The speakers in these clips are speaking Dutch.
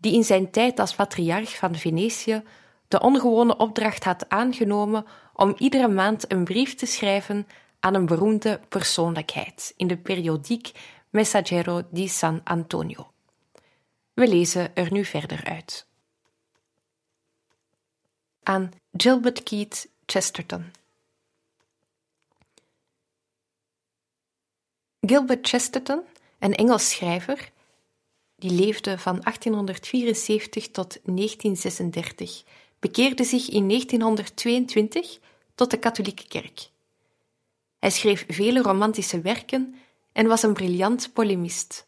die in zijn tijd als patriarch van Venetië de ongewone opdracht had aangenomen om iedere maand een brief te schrijven aan een beroemde persoonlijkheid in de periodiek Messaggero di San Antonio. We lezen er nu verder uit. Aan Gilbert Keith Chesterton. Gilbert Chesterton, een Engels schrijver, die leefde van 1874 tot 1936, bekeerde zich in 1922 tot de katholieke kerk. Hij schreef vele romantische werken en was een briljant polemist.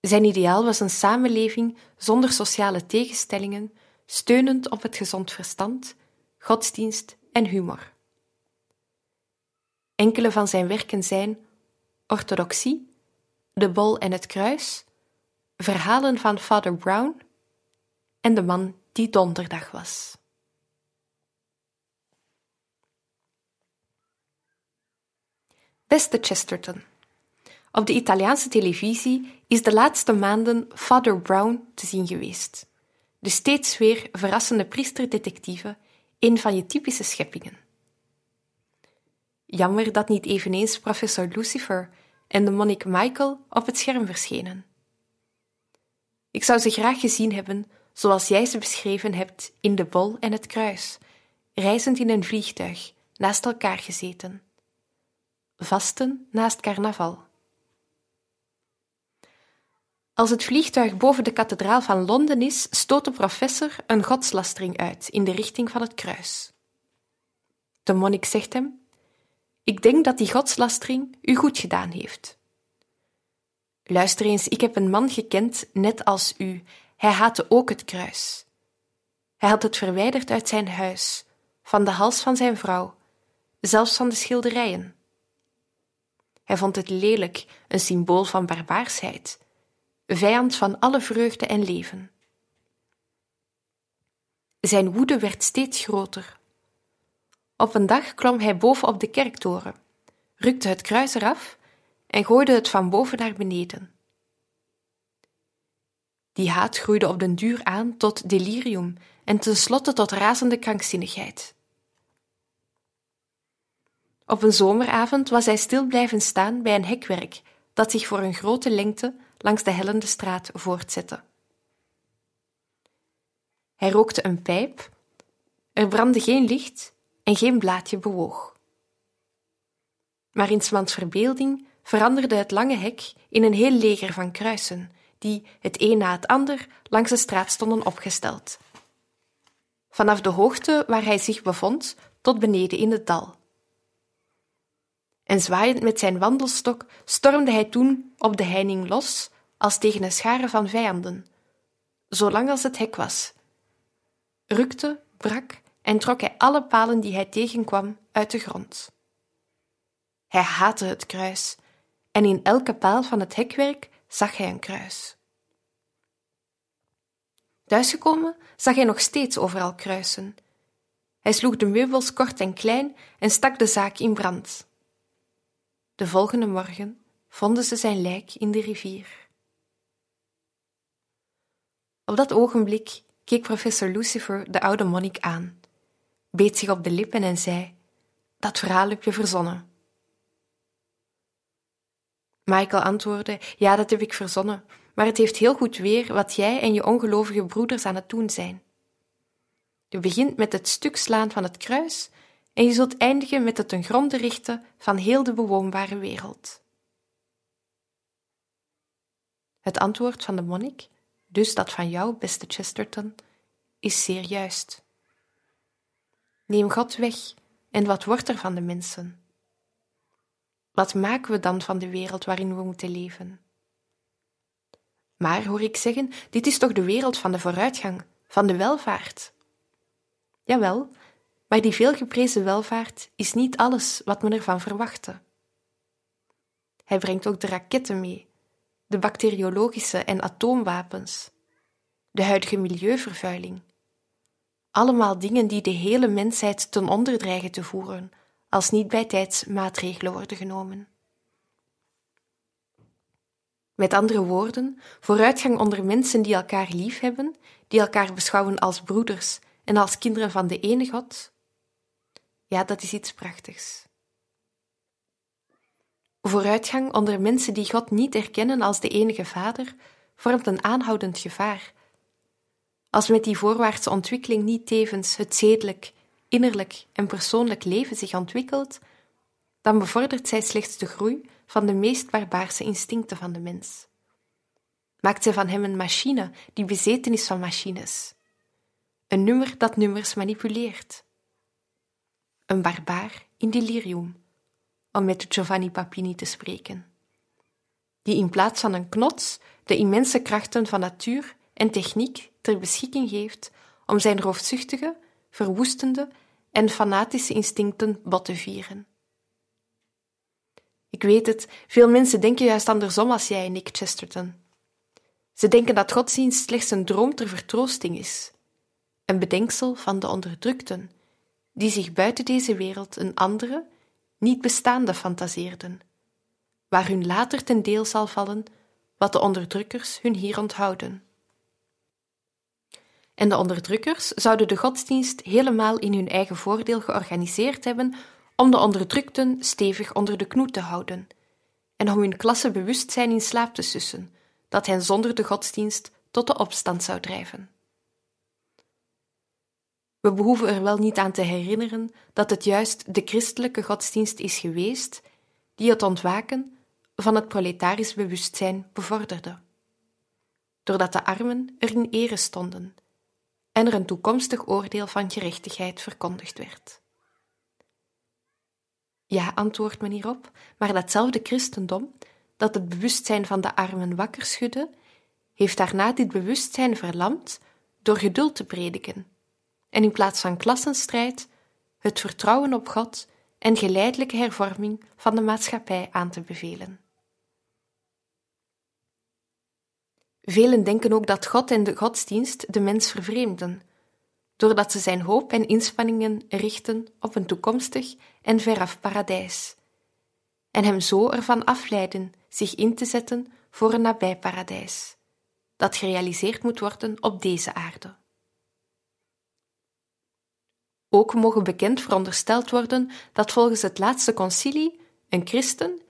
Zijn ideaal was een samenleving zonder sociale tegenstellingen, steunend op het gezond verstand, godsdienst en humor. Enkele van zijn werken zijn Orthodoxie, De Bol en het Kruis, Verhalen van Father Brown en De man die donderdag was. Beste Chesterton, op de Italiaanse televisie is de laatste maanden Father Brown te zien geweest. De steeds weer verrassende priesterdetectieve, een van je typische scheppingen. Jammer dat niet eveneens professor Lucifer en de monnik Michael op het scherm verschenen. Ik zou ze graag gezien hebben zoals jij ze beschreven hebt in de bol en het kruis, reizend in een vliegtuig, naast elkaar gezeten. Vasten naast carnaval. Als het vliegtuig boven de kathedraal van Londen is, stoot de professor een godslastering uit in de richting van het kruis. De monnik zegt hem: Ik denk dat die godslastering u goed gedaan heeft. Luister eens, ik heb een man gekend, net als u, hij haatte ook het kruis. Hij had het verwijderd uit zijn huis, van de hals van zijn vrouw, zelfs van de schilderijen. Hij vond het lelijk, een symbool van barbaarsheid, vijand van alle vreugde en leven. Zijn woede werd steeds groter. Op een dag klom hij boven op de kerktoren, rukte het kruis eraf en gooide het van boven naar beneden. Die haat groeide op den duur aan tot delirium en tenslotte tot razende krankzinnigheid. Op een zomeravond was hij stil blijven staan bij een hekwerk dat zich voor een grote lengte langs de hellende straat voortzette. Hij rookte een pijp, er brandde geen licht en geen blaadje bewoog. Maar in Smans verbeelding veranderde het lange hek in een heel leger van kruisen, die, het een na het ander, langs de straat stonden opgesteld. Vanaf de hoogte waar hij zich bevond tot beneden in het dal. En zwaaiend met zijn wandelstok stormde hij toen op de heining los, als tegen een schare van vijanden, zolang als het hek was. Rukte, brak en trok hij alle palen die hij tegenkwam uit de grond. Hij haatte het kruis, en in elke paal van het hekwerk zag hij een kruis. Thuisgekomen zag hij nog steeds overal kruisen. Hij sloeg de meubels kort en klein en stak de zaak in brand. De volgende morgen vonden ze zijn lijk in de rivier. Op dat ogenblik keek professor Lucifer de oude monnik aan, beet zich op de lippen en zei: Dat verhaal heb je verzonnen. Michael antwoordde: Ja, dat heb ik verzonnen, maar het heeft heel goed weer wat jij en je ongelovige broeders aan het doen zijn. Je begint met het stuk slaan van het kruis en je zult eindigen met het ten gronde richten van heel de bewoonbare wereld. Het antwoord van de monnik, dus dat van jou, beste Chesterton, is zeer juist. Neem God weg en wat wordt er van de mensen? Wat maken we dan van de wereld waarin we moeten leven? Maar hoor ik zeggen, dit is toch de wereld van de vooruitgang, van de welvaart? Jawel, maar die veelgeprezen welvaart is niet alles wat men ervan verwachtte. Hij brengt ook de raketten mee, de bacteriologische en atoomwapens, de huidige milieuvervuiling. Allemaal dingen die de hele mensheid ten onder dreigen te voeren, als niet bij tijds maatregelen worden genomen. Met andere woorden, vooruitgang onder mensen die elkaar lief hebben, die elkaar beschouwen als broeders en als kinderen van de ene God, ja, dat is iets prachtigs. Vooruitgang onder mensen die God niet erkennen als de enige Vader vormt een aanhoudend gevaar. Als met die voorwaartse ontwikkeling niet tevens het zedelijk, innerlijk en persoonlijk leven zich ontwikkelt, dan bevordert zij slechts de groei van de meest barbaarse instincten van de mens. Maakt zij van hem een machine die bezeten is van machines. Een nummer dat nummers manipuleert. Een barbaar in delirium, om met Giovanni Papini te spreken. Die in plaats van een knots de immense krachten van natuur en techniek ter beschikking geeft om zijn roofzuchtige, verwoestende en fanatische instincten bot te vieren. Ik weet het, veel mensen denken juist andersom als jij en ik, Chesterton. Ze denken dat godsdienst slechts een droom ter vertroosting is, een bedenksel van de onderdrukten, die zich buiten deze wereld een andere, niet bestaande fantaseerden, waar hun later ten deel zal vallen wat de onderdrukkers hun hier onthouden. En de onderdrukkers zouden de godsdienst helemaal in hun eigen voordeel georganiseerd hebben om de onderdrukten stevig onder de knoet te houden en om hun klassebewustzijn in slaap te sussen, dat hen zonder de godsdienst tot de opstand zou drijven. We behoeven er wel niet aan te herinneren dat het juist de christelijke godsdienst is geweest die het ontwaken van het proletarisch bewustzijn bevorderde. Doordat de armen er in ere stonden en er een toekomstig oordeel van gerechtigheid verkondigd werd. Ja, antwoordt men hierop, maar datzelfde christendom, dat het bewustzijn van de armen wakker schudde, heeft daarna dit bewustzijn verlamd door geduld te prediken, en in plaats van klassenstrijd het vertrouwen op God en geleidelijke hervorming van de maatschappij aan te bevelen. Velen denken ook dat God en de godsdienst de mens vervreemden, doordat ze zijn hoop en inspanningen richten op een toekomstig en veraf paradijs, en hem zo ervan afleiden zich in te zetten voor een nabij paradijs, dat gerealiseerd moet worden op deze aarde. Ook mogen bekend verondersteld worden dat volgens het laatste concilie een christen,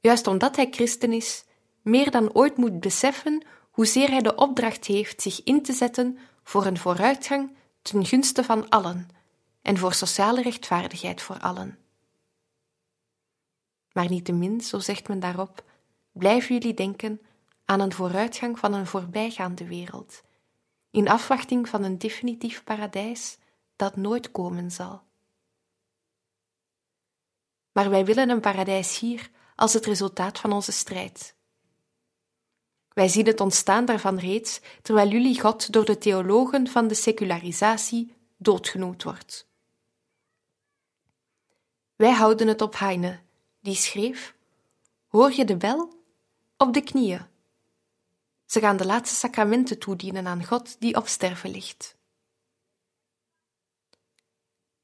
juist omdat hij christen is, meer dan ooit moet beseffen hoezeer hij de opdracht heeft zich in te zetten voor een vooruitgang ten gunste van allen en voor sociale rechtvaardigheid voor allen. Maar niettemin, zo zegt men daarop, blijven jullie denken aan een vooruitgang van een voorbijgaande wereld, in afwachting van een definitief paradijs dat nooit komen zal. Maar wij willen een paradijs hier als het resultaat van onze strijd. Wij zien het ontstaan daarvan reeds, terwijl jullie God door de theologen van de secularisatie doodgenoemd wordt. Wij houden het op Heine, die schreef: Hoor je de bel? Op de knieën. Ze gaan de laatste sacramenten toedienen aan God die op sterven ligt.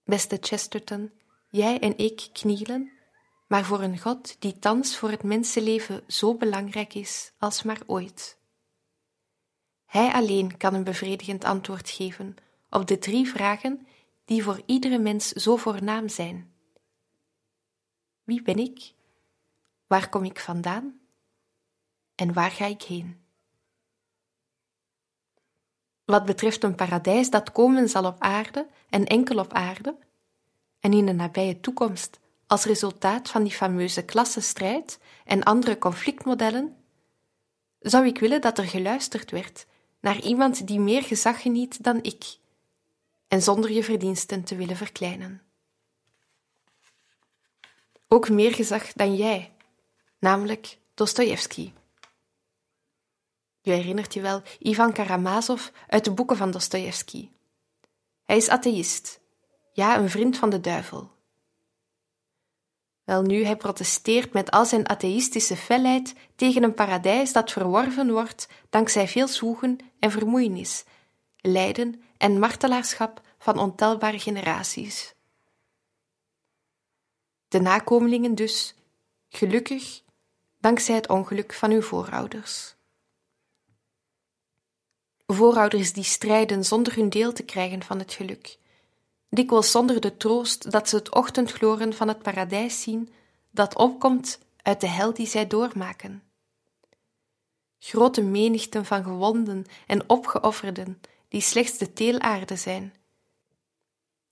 Beste Chesterton, jij en ik knielen maar voor een God die thans voor het mensenleven zo belangrijk is als maar ooit. Hij alleen kan een bevredigend antwoord geven op de drie vragen die voor iedere mens zo voornaam zijn. Wie ben ik? Waar kom ik vandaan? En waar ga ik heen? wat betreft een paradijs dat komen zal op aarde en enkel op aarde, en in de nabije toekomst als resultaat van die fameuze klassenstrijd en andere conflictmodellen, zou ik willen dat er geluisterd werd naar iemand die meer gezag geniet dan ik, en zonder je verdiensten te willen verkleinen. Ook meer gezag dan jij, namelijk Dostoevsky. Je herinnert je wel Ivan Karamazov uit de boeken van Dostoevsky. Hij is atheïst, ja, een vriend van de duivel. Welnu, hij protesteert met al zijn atheïstische felheid tegen een paradijs dat verworven wordt dankzij veel zwoegen en vermoeienis, lijden en martelaarschap van ontelbare generaties. De nakomelingen dus, gelukkig, dankzij het ongeluk van uw voorouders. Voorouders die strijden zonder hun deel te krijgen van het geluk, dikwijls zonder de troost dat ze het ochtendgloren van het paradijs zien dat opkomt uit de hel die zij doormaken. Grote menigten van gewonden en opgeofferden die slechts de teelaarde zijn,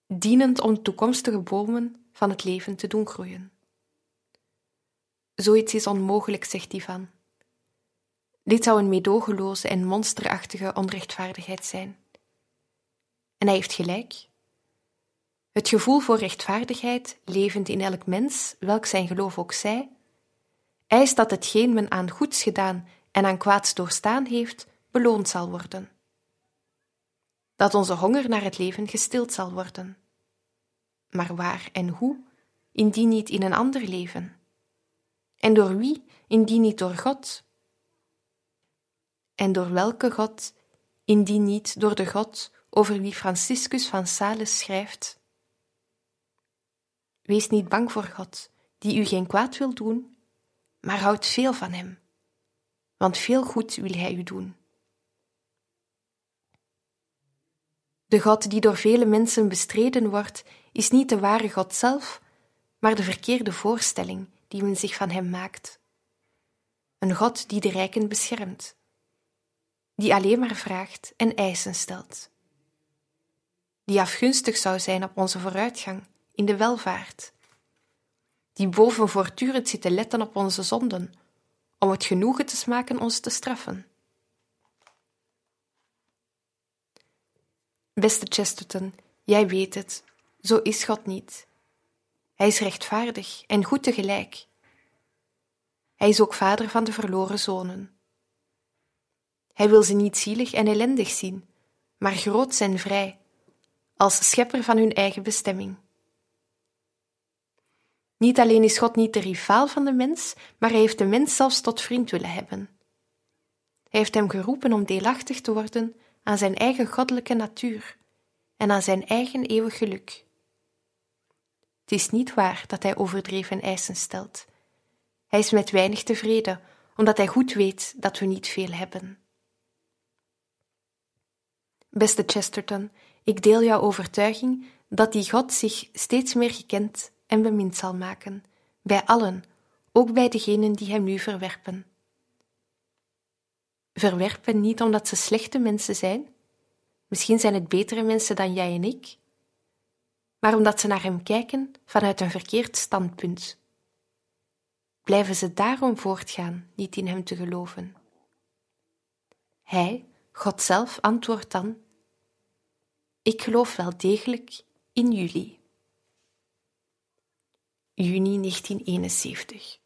dienend om toekomstige bomen van het leven te doen groeien. Zoiets is onmogelijk, zegt Ivan. Dit zou een meedogenloze en monsterachtige onrechtvaardigheid zijn. En hij heeft gelijk. Het gevoel voor rechtvaardigheid, levend in elk mens, welk zijn geloof ook zij, eist dat hetgeen men aan goeds gedaan en aan kwaads doorstaan heeft, beloond zal worden. Dat onze honger naar het leven gestild zal worden. Maar waar en hoe, indien niet in een ander leven? En door wie, indien niet door God? En door welke God, indien niet door de God over wie Franciscus van Sales schrijft? Wees niet bang voor God, die u geen kwaad wil doen, maar houd veel van Hem, want veel goed wil Hij u doen. De God die door vele mensen bestreden wordt, is niet de ware God zelf, maar de verkeerde voorstelling die men zich van Hem maakt. Een God die de rijken beschermt, die alleen maar vraagt en eisen stelt, die afgunstig zou zijn op onze vooruitgang in de welvaart, die boven voortdurend zit te letten op onze zonden, om het genoegen te smaken ons te straffen. Beste Chesterton, jij weet het, zo is God niet. Hij is rechtvaardig en goed tegelijk. Hij is ook vader van de verloren zonen. Hij wil ze niet zielig en ellendig zien, maar groot en vrij, als schepper van hun eigen bestemming. Niet alleen is God niet de rivaal van de mens, maar hij heeft de mens zelfs tot vriend willen hebben. Hij heeft hem geroepen om deelachtig te worden aan zijn eigen goddelijke natuur en aan zijn eigen eeuwig geluk. Het is niet waar dat hij overdreven eisen stelt. Hij is met weinig tevreden, omdat hij goed weet dat we niet veel hebben. Beste Chesterton, ik deel jouw overtuiging dat die God zich steeds meer gekend en bemind zal maken, bij allen, ook bij degenen die hem nu verwerpen. Verwerpen niet omdat ze slechte mensen zijn, misschien zijn het betere mensen dan jij en ik, maar omdat ze naar hem kijken vanuit een verkeerd standpunt. Blijven ze daarom voortgaan niet in hem te geloven? Hij, God zelf, antwoordt dan: Ik geloof wel degelijk in jullie juni 1971.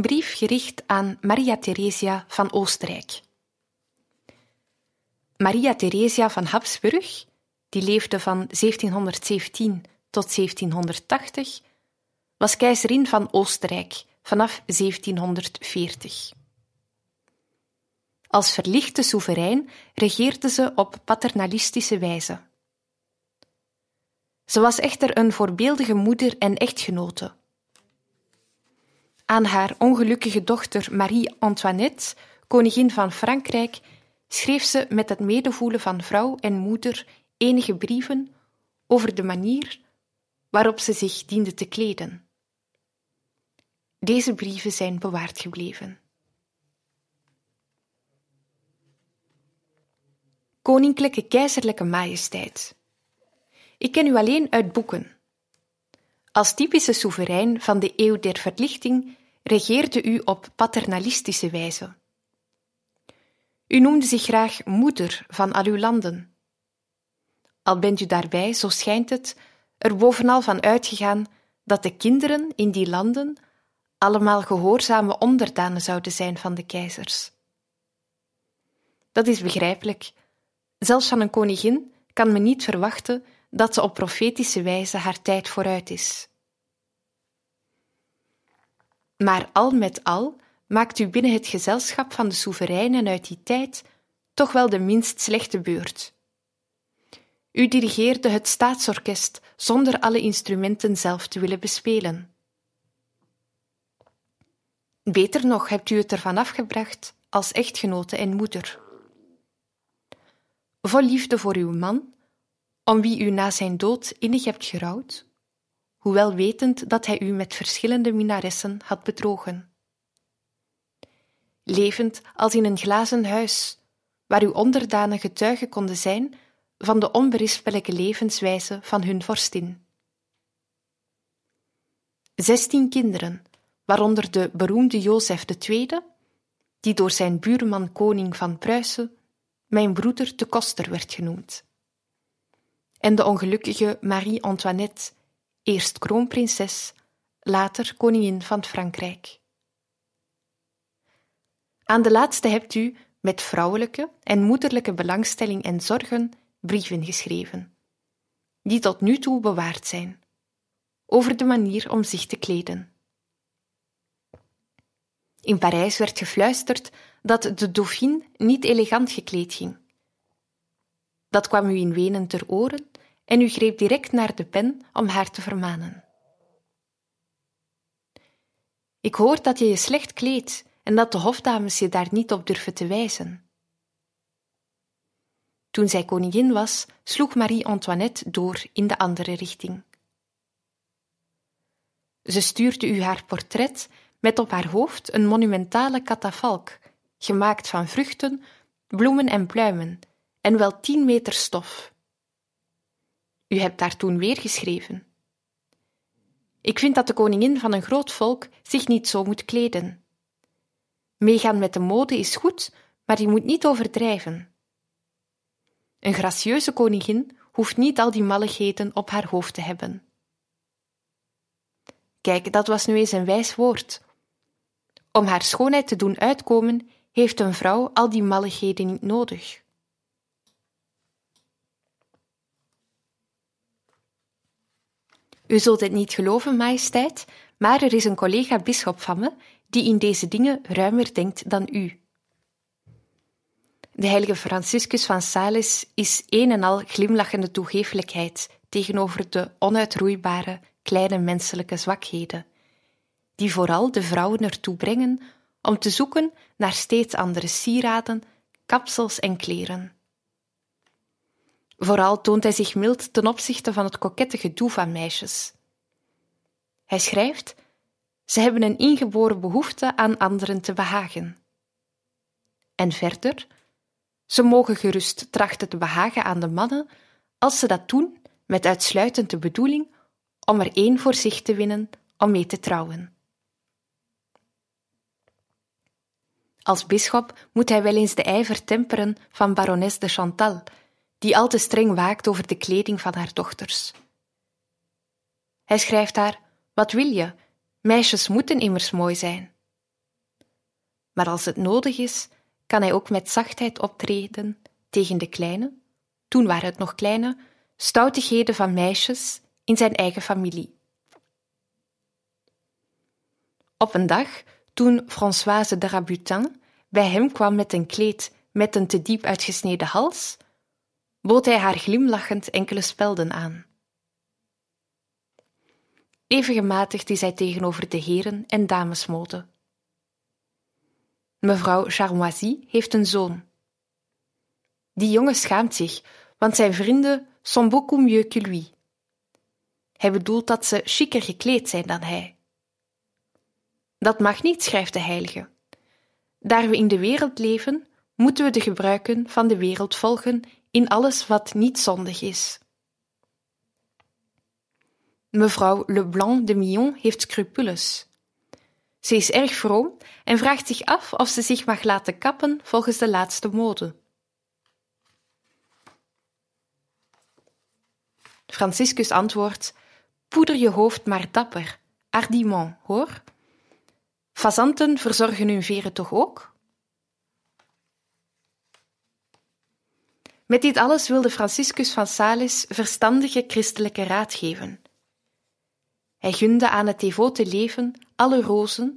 Brief gericht aan Maria Theresia van Oostenrijk. Maria Theresia van Habsburg, die leefde van 1717 tot 1780, was keizerin van Oostenrijk vanaf 1740. Als verlichte soeverein regeerde ze op paternalistische wijze. Ze was echter een voorbeeldige moeder en echtgenote. Aan haar ongelukkige dochter Marie-Antoinette, koningin van Frankrijk, schreef ze met het medevoelen van vrouw en moeder enige brieven over de manier waarop ze zich diende te kleden. Deze brieven zijn bewaard gebleven. Koninklijke Keizerlijke Majesteit. Ik ken u alleen uit boeken. Als typische soeverein van de eeuw der verlichting regeerde u op paternalistische wijze. U noemde zich graag moeder van al uw landen. Al bent u daarbij, zo schijnt het, er bovenal van uitgegaan dat de kinderen in die landen allemaal gehoorzame onderdanen zouden zijn van de keizers. Dat is begrijpelijk. Zelfs van een koningin kan men niet verwachten dat ze op profetische wijze haar tijd vooruit is. Maar al met al maakt u binnen het gezelschap van de soevereinen uit die tijd toch wel de minst slechte beurt. U dirigeerde het staatsorkest zonder alle instrumenten zelf te willen bespelen. Beter nog hebt u het ervan afgebracht als echtgenote en moeder. Vol liefde voor uw man, om wie u na zijn dood innig hebt gerouwd, hoewel wetend dat hij u met verschillende minaressen had bedrogen. Levend als in een glazen huis, waar uw onderdanen getuigen konden zijn van de onberispelijke levenswijze van hun vorstin. Zestien kinderen, waaronder de beroemde Jozef II, die door zijn buurman koning van Pruisen mijn broeder de koster werd genoemd, en de ongelukkige Marie-Antoinette, eerst kroonprinses, later koningin van Frankrijk. Aan de laatste hebt u, met vrouwelijke en moederlijke belangstelling en zorgen, brieven geschreven, die tot nu toe bewaard zijn, over de manier om zich te kleden. In Parijs werd gefluisterd dat de dauphine niet elegant gekleed ging. Dat kwam u in Wenen ter oren en u greep direct naar de pen om haar te vermanen. Ik hoor dat je je slecht kleedt en dat de hofdames je daar niet op durven te wijzen. Toen zij koningin was, sloeg Marie-Antoinette door in de andere richting. Ze stuurde u haar portret met op haar hoofd een monumentale katafalk, gemaakt van vruchten, bloemen en pluimen, en wel tien meter stof. U hebt daar toen weer geschreven. Ik vind dat de koningin van een groot volk zich niet zo moet kleden. Meegaan met de mode is goed, maar je moet niet overdrijven. Een gracieuze koningin hoeft niet al die malligheden op haar hoofd te hebben. Kijk, dat was nu eens een wijs woord. Om haar schoonheid te doen uitkomen, heeft een vrouw al die malligheden niet nodig. U zult het niet geloven, majesteit, maar er is een collega-bisschop van me die in deze dingen ruimer denkt dan u. De heilige Franciscus van Sales is een en al glimlachende toegeeflijkheid tegenover de onuitroeibare kleine menselijke zwakheden, die vooral de vrouwen ertoe brengen om te zoeken naar steeds andere sieraden, kapsels en kleren. Vooral toont hij zich mild ten opzichte van het kokette gedoe van meisjes. Hij schrijft: Ze hebben een ingeboren behoefte aan anderen te behagen. En verder, ze mogen gerust trachten te behagen aan de mannen als ze dat doen met uitsluitend de bedoeling om er één voor zich te winnen om mee te trouwen. Als bisschop moet hij wel eens de ijver temperen van barones de Chantal, die al te streng waakt over de kleding van haar dochters. Hij schrijft haar: Wat wil je? Meisjes moeten immers mooi zijn. maar als het nodig is, kan hij ook met zachtheid optreden tegen de kleine, toen waren het nog kleine, stoutigheden van meisjes in zijn eigen familie. Op een dag, toen Françoise de Rabutin bij hem kwam met een kleed met een te diep uitgesneden hals, bood hij haar glimlachend enkele spelden aan. Even gematigd is hij tegenover de heren en damesmode. Mevrouw Charmoisy heeft een zoon. Die jongen schaamt zich, want zijn vrienden sont beaucoup mieux que lui. Hij bedoelt dat ze chiquer gekleed zijn dan hij. Dat mag niet, schrijft de heilige. Daar we in de wereld leven, moeten we de gebruiken van de wereld volgen in alles wat niet zondig is. Mevrouw Leblanc de Millon heeft scrupules. Ze is erg vroom en vraagt zich af of ze zich mag laten kappen volgens de laatste mode. Franciscus antwoordt: Poeder je hoofd maar dapper, ardiment, hoor. Fazanten verzorgen hun veren toch ook? Met dit alles wilde Franciscus van Sales verstandige christelijke raad geven. Hij gunde aan het devote leven alle rozen,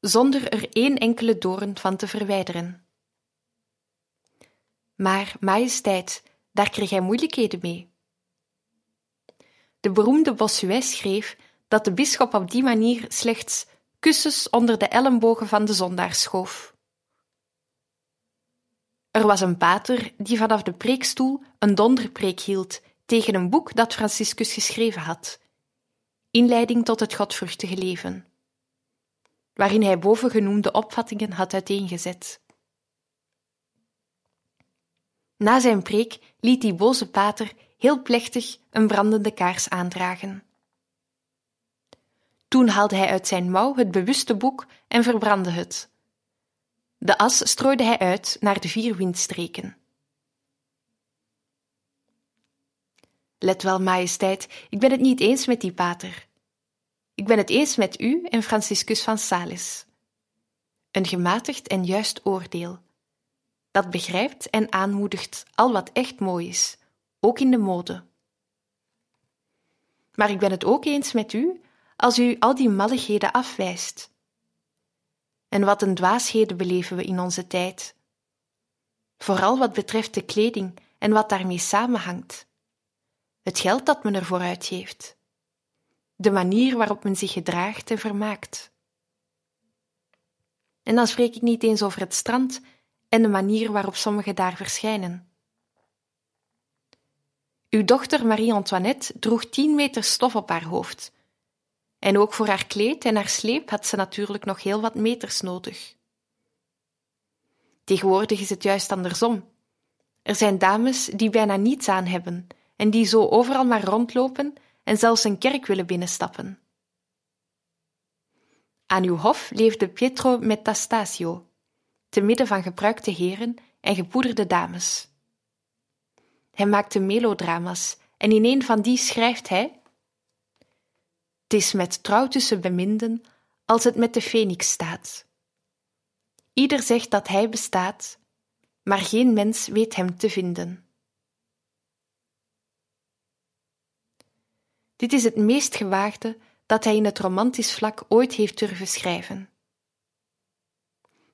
zonder er één enkele doorn van te verwijderen. Maar, majesteit, daar kreeg hij moeilijkheden mee. De beroemde Bossuet schreef dat de bisschop op die manier slechts kussens onder de ellebogen van de zondaar schoof. Er was een pater die vanaf de preekstoel een donderpreek hield tegen een boek dat Franciscus geschreven had, Inleiding tot het godvruchtige leven, waarin hij bovengenoemde opvattingen had uiteengezet. Na zijn preek liet die boze pater heel plechtig een brandende kaars aandragen. Toen haalde hij uit zijn mouw het bewuste boek en verbrandde het. De as strooide hij uit naar de vier windstreken. Let wel, majesteit, ik ben het niet eens met die pater. Ik ben het eens met u en Franciscus van Sales. Een gematigd en juist oordeel, dat begrijpt en aanmoedigt al wat echt mooi is, ook in de mode. Maar ik ben het ook eens met u als u al die malligheden afwijst. En wat een dwaasheden beleven we in onze tijd. Vooral wat betreft de kleding en wat daarmee samenhangt. Het geld dat men ervoor uitgeeft. De manier waarop men zich gedraagt en vermaakt. En dan spreek ik niet eens over het strand en de manier waarop sommigen daar verschijnen. Uw dochter Marie-Antoinette droeg tien meter stof op haar hoofd. En ook voor haar kleed en haar sleep had ze natuurlijk nog heel wat meters nodig. Tegenwoordig is het juist andersom. Er zijn dames die bijna niets aan hebben en die zo overal maar rondlopen en zelfs een kerk willen binnenstappen. Aan uw hof leefde Pietro Metastasio, te midden van gepruikte heren en gepoederde dames. Hij maakte melodrama's en in een van die schrijft hij: Het is met trouw tussen beminden als het met de Fenix staat. Ieder zegt dat hij bestaat, maar geen mens weet hem te vinden. Dit is het meest gewaagde dat hij in het romantisch vlak ooit heeft durven schrijven.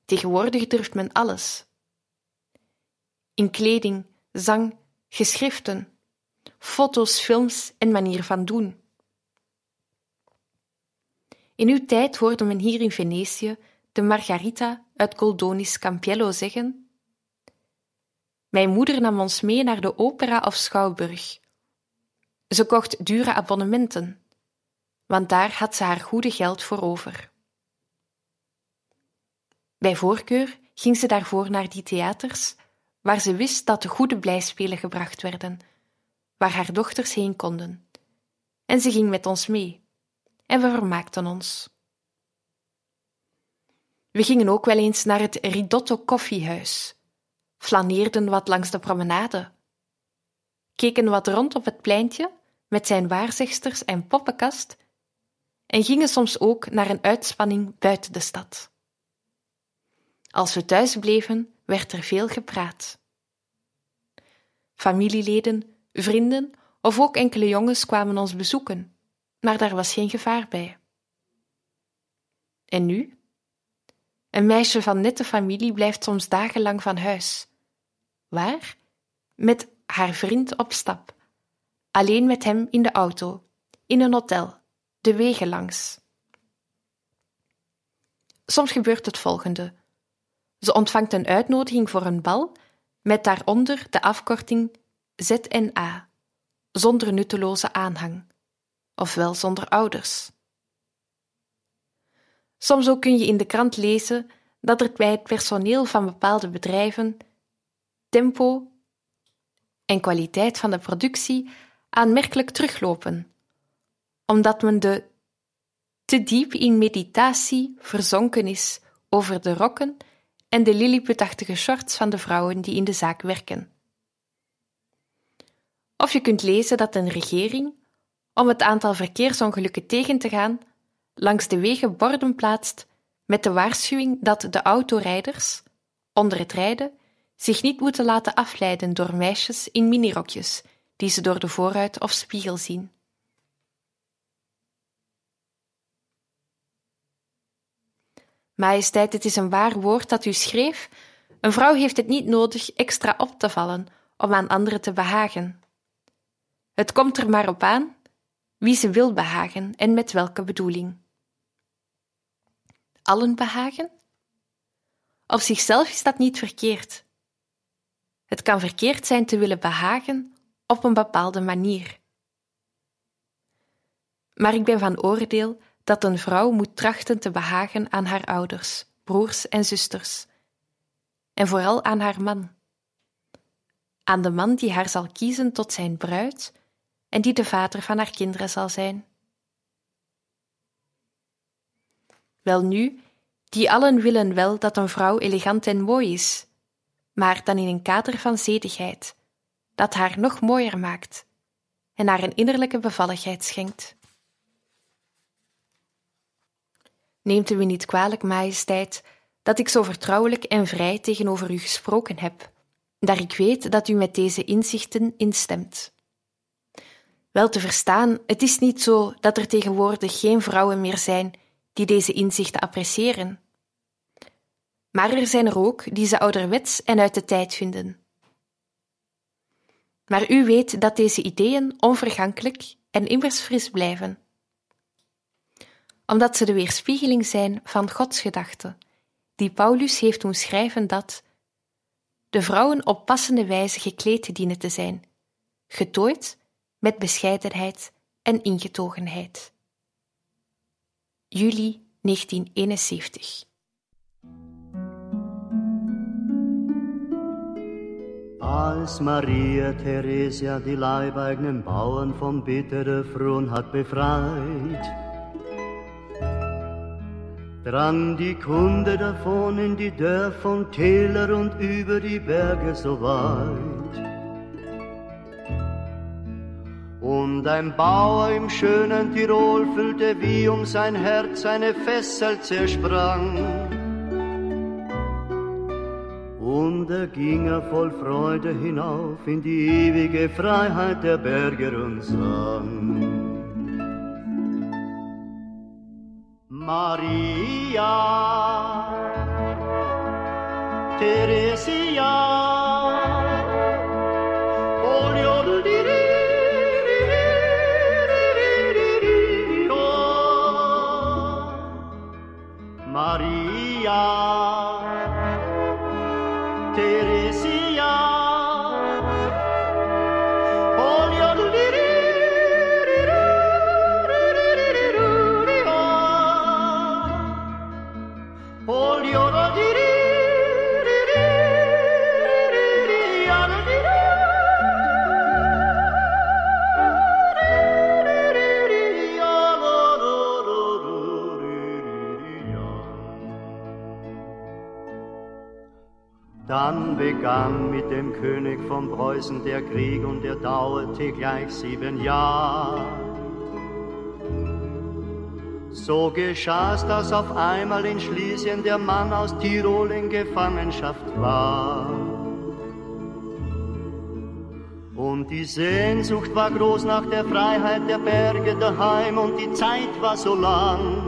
Tegenwoordig durft men alles. In kleding, zang, geschriften, foto's, films en manier van doen. In uw tijd hoorde men hier in Venetië de Margarita uit Goldoni's Campiello zeggen: Mijn moeder nam ons mee naar de opera of schouwburg. Ze kocht dure abonnementen, want daar had ze haar goede geld voor over. Bij voorkeur ging ze daarvoor naar die theaters waar ze wist dat de goede blijspelen gebracht werden, waar haar dochters heen konden. En ze ging met ons mee, en we vermaakten ons. We gingen ook wel eens naar het Ridotto koffiehuis, flaneerden wat langs de promenade, keken wat rond op het pleintje met zijn waarzegsters en poppenkast en gingen soms ook naar een uitspanning buiten de stad. Als we thuis bleven, werd er veel gepraat. Familieleden, vrienden of ook enkele jongens kwamen ons bezoeken, maar daar was geen gevaar bij. En nu? Een meisje van nette familie blijft soms dagenlang van huis. Waar? Met haar vriend op stap. Alleen met hem in de auto, in een hotel, de wegen langs. Soms gebeurt het volgende. Ze ontvangt een uitnodiging voor een bal met daaronder de afkorting ZNA, zonder nutteloze aanhang, ofwel zonder ouders. Soms ook kun je in de krant lezen dat er bij het personeel van bepaalde bedrijven tempo en kwaliteit van de productie aanmerkelijk teruglopen, omdat men de te diep in meditatie verzonken is over de rokken en de lilliputachtige shorts van de vrouwen die in de zaak werken. Of je kunt lezen dat een regering, om het aantal verkeersongelukken tegen te gaan, langs de wegen borden plaatst met de waarschuwing dat de autorijders, onder het rijden, zich niet moeten laten afleiden door meisjes in minirokjes die ze door de voorruit of spiegel zien. Majesteit, het is een waar woord dat u schreef. Een vrouw heeft het niet nodig extra op te vallen om aan anderen te behagen. Het komt er maar op aan wie ze wil behagen en met welke bedoeling. Allen behagen? Op zichzelf is dat niet verkeerd. Het kan verkeerd zijn te willen behagen op een bepaalde manier. Maar ik ben van oordeel dat een vrouw moet trachten te behagen aan haar ouders, broers en zusters, en vooral aan haar man. Aan de man die haar zal kiezen tot zijn bruid en die de vader van haar kinderen zal zijn. Welnu, die allen willen wel dat een vrouw elegant en mooi is, maar dan in een kader van zedigheid, dat haar nog mooier maakt en haar een innerlijke bevalligheid schenkt. Neemt u me niet kwalijk, majesteit, dat ik zo vertrouwelijk en vrij tegenover u gesproken heb, daar ik weet dat u met deze inzichten instemt. Wel te verstaan, het is niet zo dat er tegenwoordig geen vrouwen meer zijn die deze inzichten appreciëren. Maar er zijn er ook die ze ouderwets en uit de tijd vinden. Maar u weet dat deze ideeën onvergankelijk en immers fris blijven omdat ze de weerspiegeling zijn van Gods gedachten, die Paulus heeft doen schrijven dat de vrouwen op passende wijze gekleed dienen te zijn, getooid met bescheidenheid en ingetogenheid. Juli 1971 Als Maria Theresia die leibeigenen Bauern vom bittere Fron hat befreit, drang die Kunde davon in die Dörfer und Täler und über die Berge so weit. Und ein Bauer im schönen Tirol fühlte, wie um sein Herz eine Fessel zersprang. Und er ging er voll Freude hinauf in die ewige Freiheit der Berge und sang. Maria, Teresia, begann mit dem König von Preußen der Krieg und der dauerte gleich sieben Jahre. So geschah's, dass auf einmal in Schlesien der Mann aus Tirol in Gefangenschaft war. Und die Sehnsucht war groß nach der Freiheit der Berge daheim und die Zeit war so lang.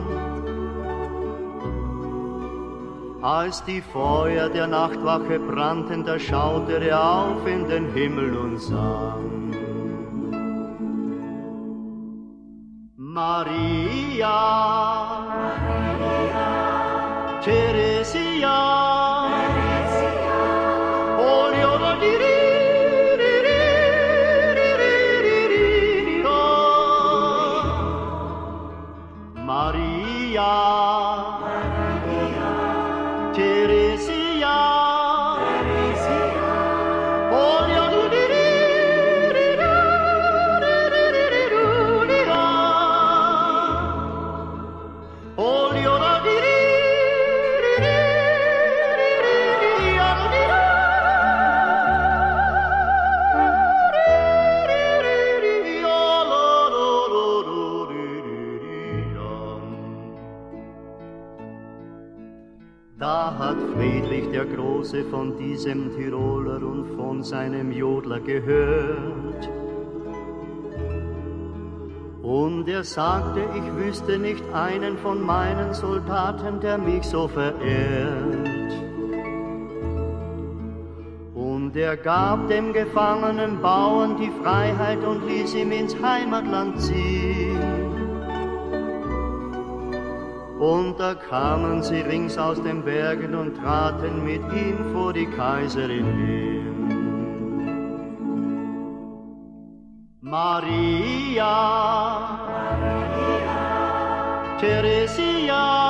Als die Feuer der Nachtwache brannten, da schaute er auf in den Himmel und sang. Maria, Maria. Teresia, Große von diesem Tiroler und von seinem Jodler gehört. Und er sagte, ich wüsste nicht einen von meinen Soldaten, der mich so verehrt. Und er gab dem gefangenen Bauern die Freiheit und ließ ihm ins Heimatland ziehen. Und da kamen sie rings aus den Bergen und traten mit ihm vor die Kaiserin hin. Maria, Maria Teresia,